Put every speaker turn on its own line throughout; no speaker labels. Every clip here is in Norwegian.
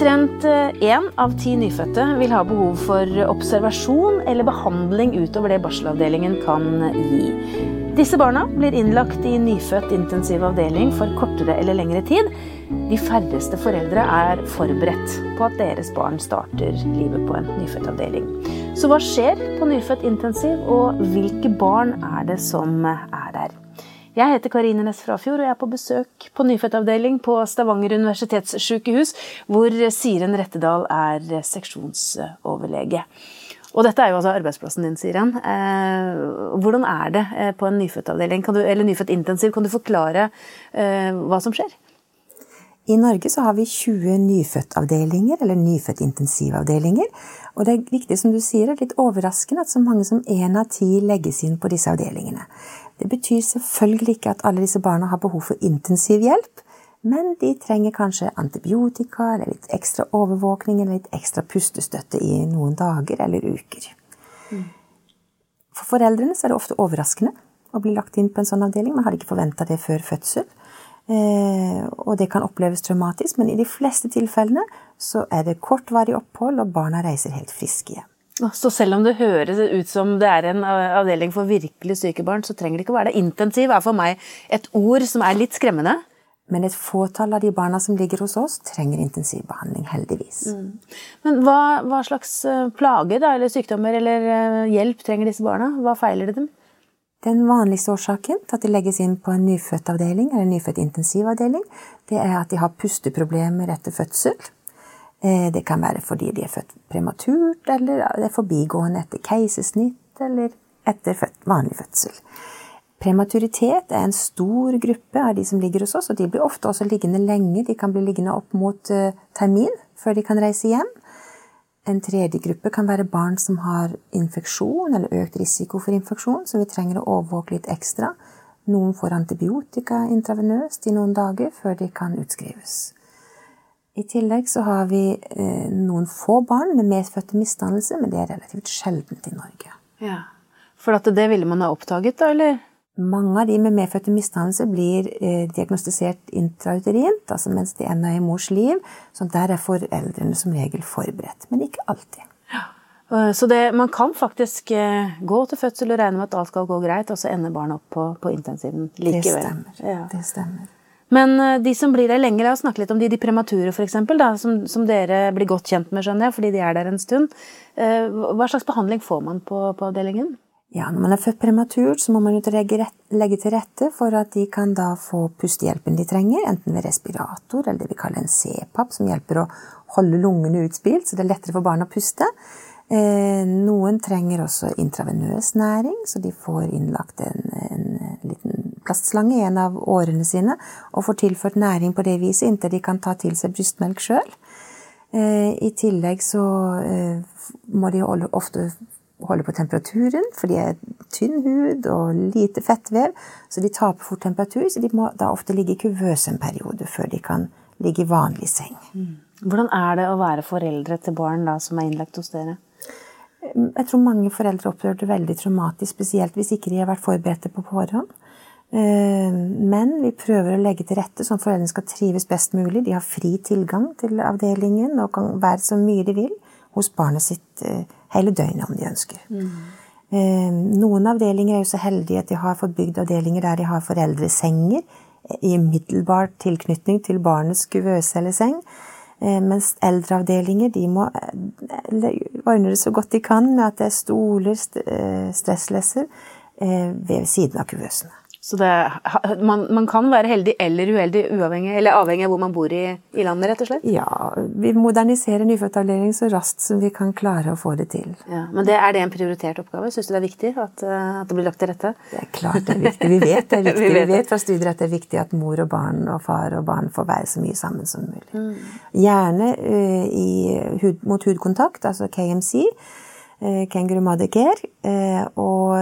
Omtrent én av ti nyfødte vil ha behov for observasjon eller behandling utover det barselavdelingen kan gi. Disse barna blir innlagt i nyfødt intensiv avdeling for kortere eller lengre tid. De færreste foreldre er forberedt på at deres barn starter livet på en nyfødtavdeling. Så hva skjer på nyfødt intensiv, og hvilke barn er det som er der? Jeg heter Karine Næss Frafjord, og jeg er på besøk på nyfødtavdeling på Stavanger universitetssykehus, hvor Siren Rettedal er seksjonsoverlege. Og dette er jo altså arbeidsplassen din, Siren. Eh, hvordan er det eh, på en nyfødtavdeling, eller nyfødt intensiv? Kan du forklare eh, hva som skjer?
I Norge så har vi 20 nyfødtavdelinger, eller nyfødtintensivavdelinger. Og det er viktig, som du sier, det er litt overraskende at så mange som én av ti legges inn på disse avdelingene. Det betyr selvfølgelig ikke at alle disse barna har behov for intensiv hjelp, men de trenger kanskje antibiotika eller litt ekstra overvåkning eller litt ekstra pustestøtte i noen dager eller uker. Mm. For foreldrene er det ofte overraskende å bli lagt inn på en sånn avdeling. Man hadde ikke forventa det før fødsel. Eh, og det kan oppleves traumatisk, men i de fleste tilfellene så er det kortvarig opphold, og barna reiser helt friske hjem.
Så selv om det høres ut som det er en avdeling for virkelig syke barn, så trenger det ikke å være det. Intensiv er for meg et ord som er litt skremmende.
Men et fåtall av de barna som ligger hos oss, trenger intensivbehandling, heldigvis. Mm.
Men hva, hva, slags plage, plager da, eller sykdommer eller eh, hjelp trenger disse barna? Hva feiler det dem?
Den vanligste årsaken til at de legges inn på en nyfødtavdeling eller nyfødt intensivavdeling, det er at de har pusteproblemer etter fødsel. Eh, det kan være fordi de er født prematurt, eller det er forbigående etter keisersnitt eller etter vanlig fødsel. Prematuritet er en stor gruppe av de som ligger hos oss, og de blir ofte også liggende lenge. De kan bli liggende opp mot eh, termin før de kan reise hjem. En tredje gruppe kan være barn som har infeksjon eller økt risiko for infeksjon, så vi trenger å overvåke litt ekstra. Noen får antibiotika intravenøst i noen dager før de kan utskrives. I tillegg så har vi eh, noen få barn med medfødte misdannelser, men det er relativt sjeldent i Norge.
Ja, For at det ville man ha oppdaget, da, eller?
Mange av de med medfødte misdannelser blir eh, diagnostisert intrauterint, altså mens de ennå er i mors liv. Så der er foreldrene som regel forberedt, men ikke alltid. Ja.
Så det, man kan faktisk eh, gå til fødsel og regne med at alt skal gå greit, og så ender barnet opp på, på intensiven likevel.
Det stemmer. Ja. Det stemmer.
Men eh, de som blir der lenger, la oss snakke litt om de, de premature, f.eks., som, som dere blir godt kjent med, skjønner jeg, fordi de er der en stund. Hva slags behandling får man på, på avdelingen?
Ja, når man er født prematurt, så må man legge til rette for at de kan da få pustehjelpen de trenger, enten ved respirator eller det vi kaller en CPAP, som hjelper å holde lungene utspilt, så det er lettere for barna å puste. Eh, noen trenger også intravenøs næring, så de får innlagt en, en liten plastslange i en av årene sine og får tilført næring på det viset inntil de kan ta til seg brystmelk sjøl. Eh, I tillegg så eh, må de ofte holde på temperaturen, for de er tynn hud og lite fettvev. Så de taper fort temperatur, så de må da ofte ligge i kuvøse en periode før de kan ligge i vanlig seng. Mm.
Hvordan er det å være foreldre til barn da, som er innlagt hos dere?
Jeg tror mange foreldre opplever det veldig traumatisk, spesielt hvis ikke de har vært forberedte på forhånd. Eh, men vi prøver å legge til rette sånn at foreldrene skal trives best mulig. De har fri tilgang til avdelingen og kan være så mye de vil hos barnet sitt eh, hele døgnet om de ønsker. Mm. Noen avdelinger er jo så heldige at de har fått bygd avdelinger der de har foreldresenger i umiddelbar tilknytning til barnets kuvøse eller seng. Eh, mens eldreavdelinger de må ordne det så godt de kan med at det er stoler, stresslesser, ved siden av kuvøsene.
Så det, man, man, kan være heldig eller uheldig uavhengig, eller avhengig av hvor man bor i, i landet, rett og slett?
Ja, vi moderniserer nyfødtavdelingen så raskt som vi kan klare å få det til.
Ja, men det, Er det en prioritert oppgave? Syns du det er viktig at, eh, at, det blir lagt til rette?
Det er klart det er viktig. Vi vet det er viktig. vi, vet. vi vet fra studier at det er viktig at mor og barn og far og barn får være så mye sammen som mulig. Mm. Gjerne uh, i, hud, mot hudkontakt, altså KMC. Eh, Kenguru Eh, og,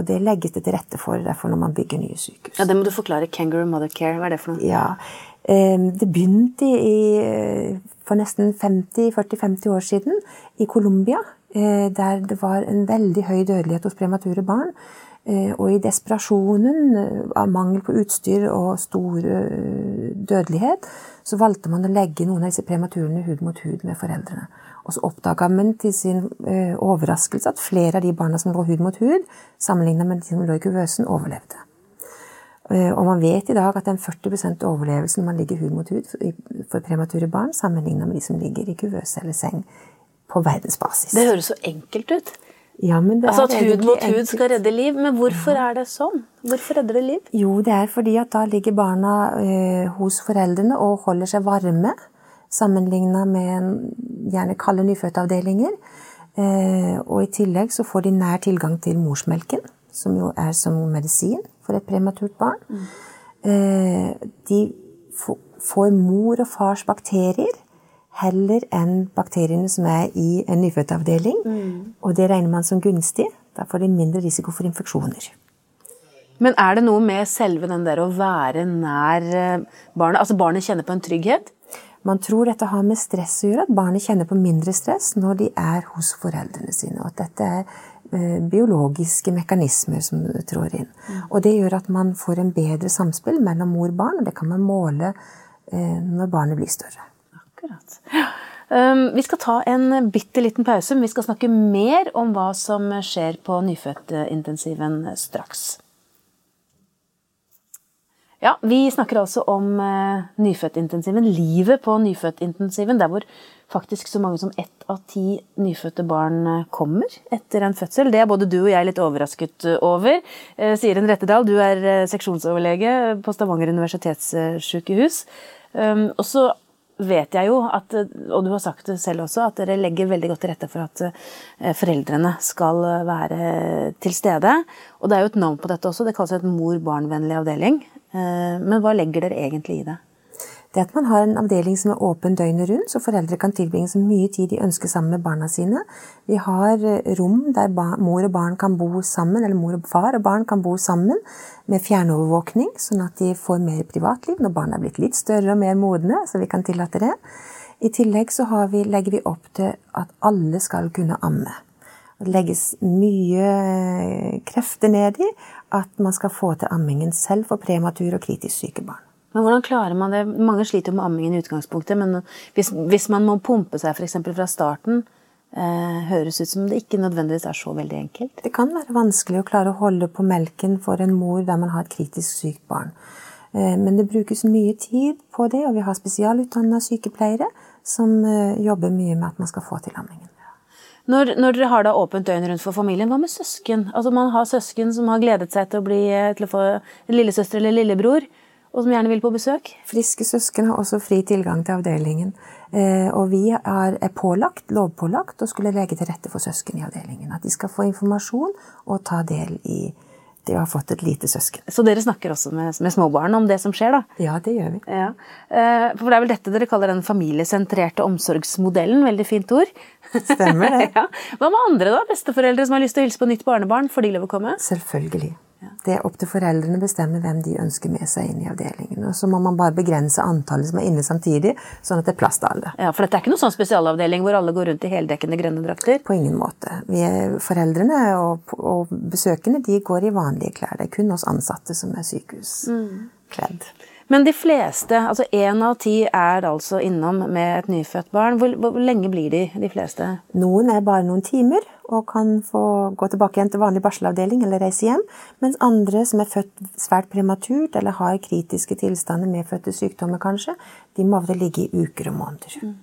og, det legges det til rette for derfor når man bygger nye sykehus.
Ja, Det må du forklare. Kangaroo Mother Care, hva er det for noe?
Ja, eh, Det begynte i, for nesten 40-50 år siden i Colombia. Der det var en veldig høy dødelighet hos premature barn. Og i desperasjonen av mangel på utstyr og store dødelighet, så valgte man å legge noen av disse prematurene hud mot hud med foreldrene. Og så oppdaga man til sin eh, overraskelse at flere av de barna som lå hud mot hud, sammenlignet med de som lå i kuvøsen, overlevde. Uh, og man vet i dag at det er en 40 overlevelse når man ligger hud mot hud for, for premature barn, sammenlignet med de som ligger i kuvøse eller seng på verdensbasis.
Det høres så enkelt ut.
Ja,
altså At hud mot hud skal redde liv. Men hvorfor er det sånn? Hvorfor redder det liv?
Jo, det er fordi at da ligger barna eh, hos foreldrene og holder seg varme sammenligna med gjerne kalde nyfødtavdelinger. Eh, og i tillegg så får de nær tilgang til morsmelken, som jo er som medisin for et prematurt barn. Mm. Eh, de får mor og fars bakterier heller enn bakteriene som er i en nyfødtavdeling. Mm. Og det regner man som gunstig. Da får de mindre risiko for infeksjoner.
Men er det noe med selve den der å være nær eh, barnet? Altså barnet kjenner på en trygghet?
Man tror dette har med stress å gjøre, at barnet kjenner på mindre stress når de er hos foreldrene sine. Og at dette er eh, biologiske mekanismer som trår inn. Mm. Og det gjør at man får en bedre samspill mellom mor og barn, og det kan man måle eh, når barnet blir større.
Akkurat. Um, vi skal ta en bitte liten pause, men vi skal snakke mer om hva som skjer på nyfødtintensiven straks. Ja, Vi snakker altså om uh, nyfødtintensiven, livet på nyfødtintensiven, der hvor faktisk så mange som ett av ti nyfødte barn eh, kommer etter en fødsel. Det er både du og jeg litt overrasket eh, over. Siren Rettedal, du er seksjonsoverlege på Stavanger universitetssykehus. Um, og vet jeg jo at, og du har sagt det selv også, at dere legger veldig godt til rette for at foreldrene skal være til stede. Og det er jo et navn på dette også, det kalles et mor-barn-vennlig avdeling. Eh, men hva legger dere egentlig i det?
Det at man har en avdeling som er åpen døgnet rundt, så foreldre kan tilbringe så mye tid de ønsker sammen med barna sine. Vi har eh, rom der mor og barn kan bo sammen, eller mor og far og barn kan bo sammen med fjernovervåkning, sånn at de får mer privatliv når barna er blitt litt større og mer modne, så vi kan tillate det. I tillegg så vi, legger vi opp til at alle skal kunne amme. Det legges mye eh, krefter ned i at man skal få til ammingen selv for prematur og kritisk syke barn.
Men hvordan klarer man det? Mange sliter jo med ammingen i utgangspunktet, men hvis, hvis man må pumpe seg f.eks. fra starten, eh, høres ut som det ikke nødvendigvis er så veldig enkelt?
Det kan være vanskelig å klare å holde på melken for en mor der man har et kritisk sykt barn. Eh, men det brukes mye tid på det, og vi har spesialutdanna sykepleiere som eh, jobber mye med at man skal få til ammingen.
Når, når, dere har da åpent døgn rundt for familien, hva med søsken? Altså Man har søsken som har gledet seg til å, bli, til å få en lillesøster eller lillebror, og som gjerne vil på besøk?
Friske søsken har også fri tilgang til avdelingen. Eh, og vi er, pålagt, lovpålagt å skulle legge til rette for søsken i avdelingen. At de skal få informasjon og ta del i de har fått et lite søsken.
Så dere snakker også med, med småbarn om det som skjer, da?
Ja, det gjør vi.
Ja. Eh, for det er vel dette dere kaller den familiesentrerte omsorgsmodellen? Veldig fint ord.
Stemmer det. ja.
Hva med andre, da? Besteforeldre som har lyst til å hilse på nytt barnebarn? Får de lov å komme?
Selvfølgelig. Det er opp til foreldrene å bestemme hvem de ønsker med seg inn i avdelingen. Og så må man bare begrense antallet som er inne samtidig, sånn at det er plass til alle.
Ja, For dette er ikke noen sånn spesialavdeling hvor alle går rundt i heldekkende grønne drakter?
På ingen måte. Vi er, foreldrene og, og, besøkende de går i vanlige klær. Det er kun oss ansatte som er sykehuskledd. Mm.
Men de fleste, altså én av ti, er altså innom med et nyfødt barn. Hvor, hvor, lenge blir de, de fleste?
Noen er bare noen timer og kan få gå tilbake igjen til vanlig barselavdeling eller reise hjem. Mens andre som er født svært prematurt eller har kritiske tilstander, medfødte sykdommer kanskje, de må ofte ligge i uker og måneder. Mm.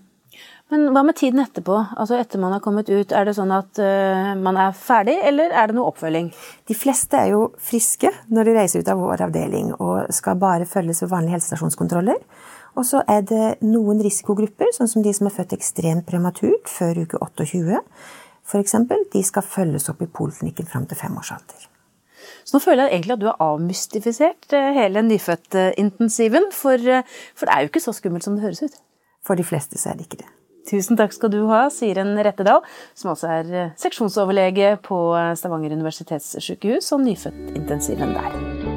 Men hva med tiden etterpå? Altså Etter man har kommet ut, er det sånn at uh, man er ferdig, eller er det noe oppfølging?
De fleste er jo friske når de reiser ut av vår avdeling og skal bare følges ved vanlige helsestasjonskontroller. Og så er det noen risikogrupper, sånn som de som er født ekstremt prematurt før uke 28. Eksempel, de skal følges opp i poliklinikken fram til femårsalder.
Så nå føler jeg egentlig at du har avmystifisert eh, hele nyfødtintensiven, for, eh, for det er jo ikke så skummelt som det høres ut.
For de fleste så er det ikke det.
Tusen takk skal du ha, sier en Rettedal, som altså er eh, seksjonsoverlege på Stavanger universitetssykehus og nyfødtintensiven der.